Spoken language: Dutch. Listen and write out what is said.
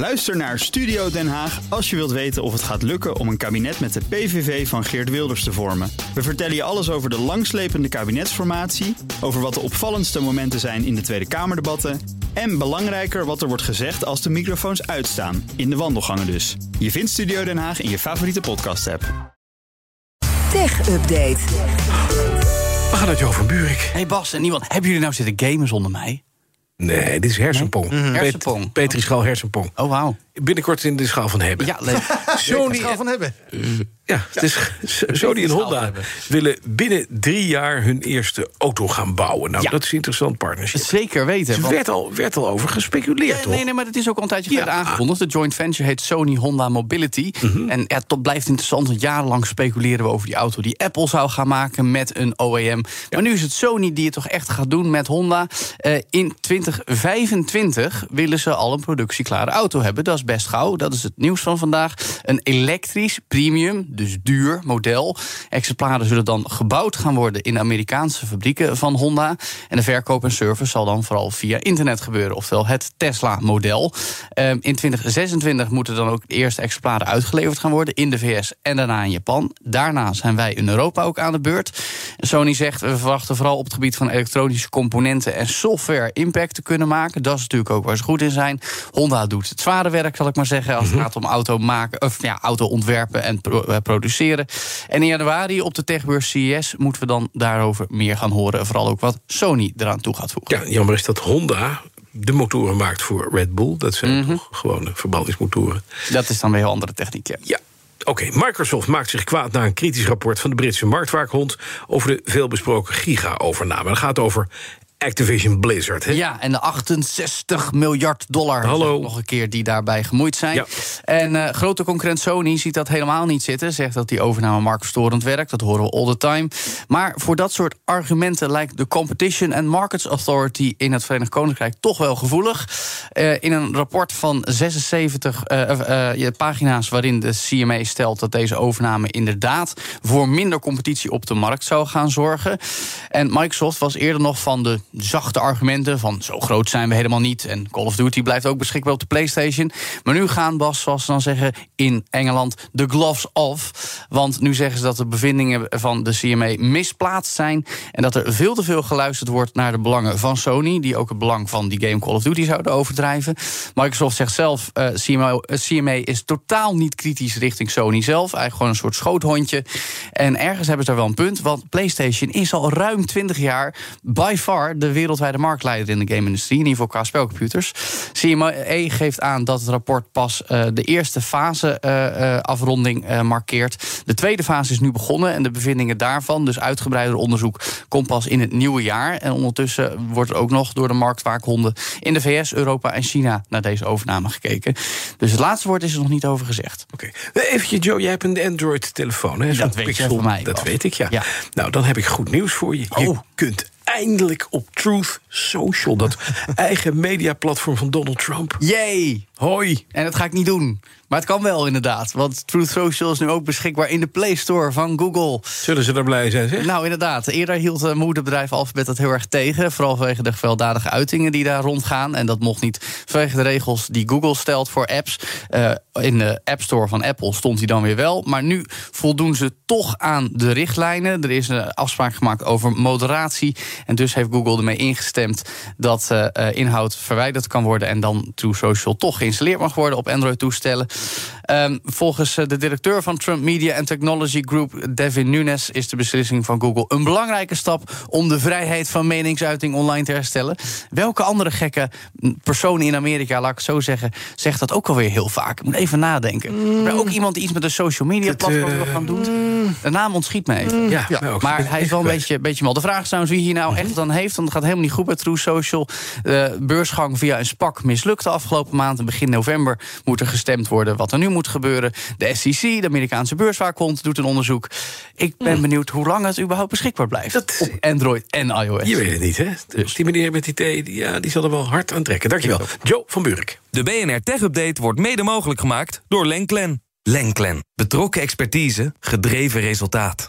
Luister naar Studio Den Haag als je wilt weten of het gaat lukken om een kabinet met de PVV van Geert Wilders te vormen. We vertellen je alles over de langslepende kabinetsformatie, over wat de opvallendste momenten zijn in de Tweede Kamerdebatten en belangrijker wat er wordt gezegd als de microfoons uitstaan, in de wandelgangen dus. Je vindt Studio Den Haag in je favoriete podcast-app. Tech Update. We gaan naar Jo van Buurik. Hey Bas en niemand, hebben jullie nou zitten gamen zonder mij? Nee, dit is hersenpong. Nee? Mhm. Pet- Hersenpong. Petri Schaal hersenpong. Oh, wauw. Binnenkort in de schaal van hebben. Ja, leuk. Sony, Schaal van hebben. ja, het is, Sony en Honda willen binnen drie jaar hun eerste auto gaan bouwen. Nou, Ja. dat is een interessant partnership. Zeker weten. Er want- werd al, werd al over gespeculeerd, Ja, toch? nee, nee, maar het is ook al een tijdje Ja. aangekondigd. De joint venture heet Sony Honda Mobility. Mhm. En ja, dat blijft interessant, want jarenlang speculeren we over die auto die Apple zou gaan maken met een OEM. Maar nu is het Sony die het toch echt gaat doen met Honda. Eh, in 2025 willen ze al een productieklare auto hebben. Dat is best gauw, dat is het nieuws van vandaag. Een elektrisch, premium, dus duur model. Exemplaren zullen dan gebouwd gaan worden in de Amerikaanse fabrieken van Honda. En de verkoop en service zal dan vooral via internet gebeuren, oftewel het Tesla-model. Ehm, in 2026 moeten dan ook de eerste exemplaren uitgeleverd gaan worden in de VS en daarna in Japan. Daarna zijn wij in Europa ook aan de beurt. Sony zegt, we verwachten vooral op het gebied van elektronische componenten en software impact te kunnen maken. Dat is natuurlijk ook waar ze goed in zijn. Honda doet het zware werk, zal ik maar zeggen, als het gaat om auto maken, of ja, auto ontwerpen en pro- eh, produceren. En in januari op de techbeurs CES moeten we dan daarover meer gaan horen. Vooral ook wat Sony eraan toe gaat voegen. Ja, jammer is dat Honda de motoren maakt voor Red Bull. Dat zijn Mhm. toch gewone verbrandingsmotoren. Dat is dan weer heel andere techniek. Ja. Ja. Oké, Microsoft maakt zich kwaad na een kritisch rapport van de Britse marktwaakhond over de veelbesproken giga-overname. Dat gaat over Activision Blizzard. Hè? Ja, en de 68 miljard dollar Hallo. nog een keer die daarbij gemoeid zijn. Ja. En eh, grote concurrent Sony ziet dat helemaal niet zitten. Zegt dat die overname marktstorend werkt. Dat horen we all the time. Maar voor dat soort argumenten lijkt de Competition and Markets Authority in het Verenigd Koninkrijk toch wel gevoelig. Eh, in een rapport van 76 eh, eh, eh, pagina's waarin de CMA stelt dat deze overname inderdaad voor minder competitie op de markt zou gaan zorgen. En Microsoft was eerder nog van de zachte argumenten van zo groot zijn we helemaal niet. En Call of Duty blijft ook beschikbaar op de PlayStation. Maar nu gaan Bas, zoals ze dan zeggen in Engeland, de gloves off. Want nu zeggen ze dat de bevindingen van de CMA misplaatst zijn. En dat er veel te veel geluisterd wordt naar de belangen van Sony. Die ook het belang van die game Call of Duty zouden overdrijven. Microsoft zegt zelf, eh CMA, eh, CMA is totaal niet kritisch richting Sony zelf. Eigenlijk gewoon een soort schoothondje. En ergens hebben ze daar wel een punt. Want PlayStation is al ruim 20 jaar by far de wereldwijde marktleider in de game-industrie. In ieder geval qua spelcomputers. CMA geeft aan dat het rapport pas eh, de eerste fase eh, eh, afronding markeert. De tweede fase is nu begonnen en de bevindingen daarvan, dus uitgebreider onderzoek, komt pas in het nieuwe jaar. En ondertussen wordt er ook nog door de marktwaakhonden in de VS, Europa en China naar deze overname gekeken. Dus het laatste woord is er nog niet over gezegd. Oké. Even, Joe, jij hebt een Android-telefoon. hè? Dat weet je van mij, Dat weet ik, ja. Ja. Nou, dan heb ik goed nieuws voor je. Je Oh. kunt eindelijk op Truth Social, dat eigen mediaplatform van Donald Trump. Yay! Hoi. En dat ga ik niet doen. Maar het kan wel inderdaad. Want Truth Social is nu ook beschikbaar in de Play Store van Google. Zullen ze daar blij zijn, zeg? Nou, inderdaad. Eerder hield het moederbedrijf Alphabet dat heel erg tegen. Vooral vanwege de gewelddadige uitingen die daar rondgaan. En dat mocht niet vanwege de regels die Google stelt voor apps. Eh, in de App Store van Apple stond hij dan weer wel. Maar nu voldoen ze toch aan de richtlijnen. Er is een afspraak gemaakt over moderatie. En dus heeft Google ermee ingestemd dat eh, eh, inhoud verwijderd kan worden. En dan True Social toch geïnstalleerd mag worden op Android-toestellen. Ehm, volgens eh, de directeur van Trump Media and Technology Group, Devin Nunes, is de beslissing van Google een belangrijke stap om de vrijheid van meningsuiting online te herstellen. Welke andere gekke mm, persoon in Amerika, laat ik het zo zeggen, zegt dat ook alweer heel vaak? Ik moet even nadenken. Er is ook iemand die iets met een social media platform wil gaan doen. De naam ontschiet me even. Ja, mij ook. Maar hij is wel een beetje, beetje mal. De vraag is trouwens wie hier nou echt dan heeft. Want het gaat helemaal niet goed bij True Social. De beursgang via een SPAC mislukte afgelopen maand. En begin november moet er gestemd worden wat er nu moet gebeuren. De SEC, de Amerikaanse beurswaakhond, doet een onderzoek. Ik ben benieuwd hoe lang het überhaupt beschikbaar blijft. Dat- op Android en iOS. Je weet het niet, hè? Dus. Die meneer met die thee, die, ja, die zal er wel hard aan trekken. Dankjewel. Joe van Buurik. De BNR Tech Update wordt mede mogelijk gemaakt door Lenklen. Lenklen. Betrokken expertise, gedreven resultaat.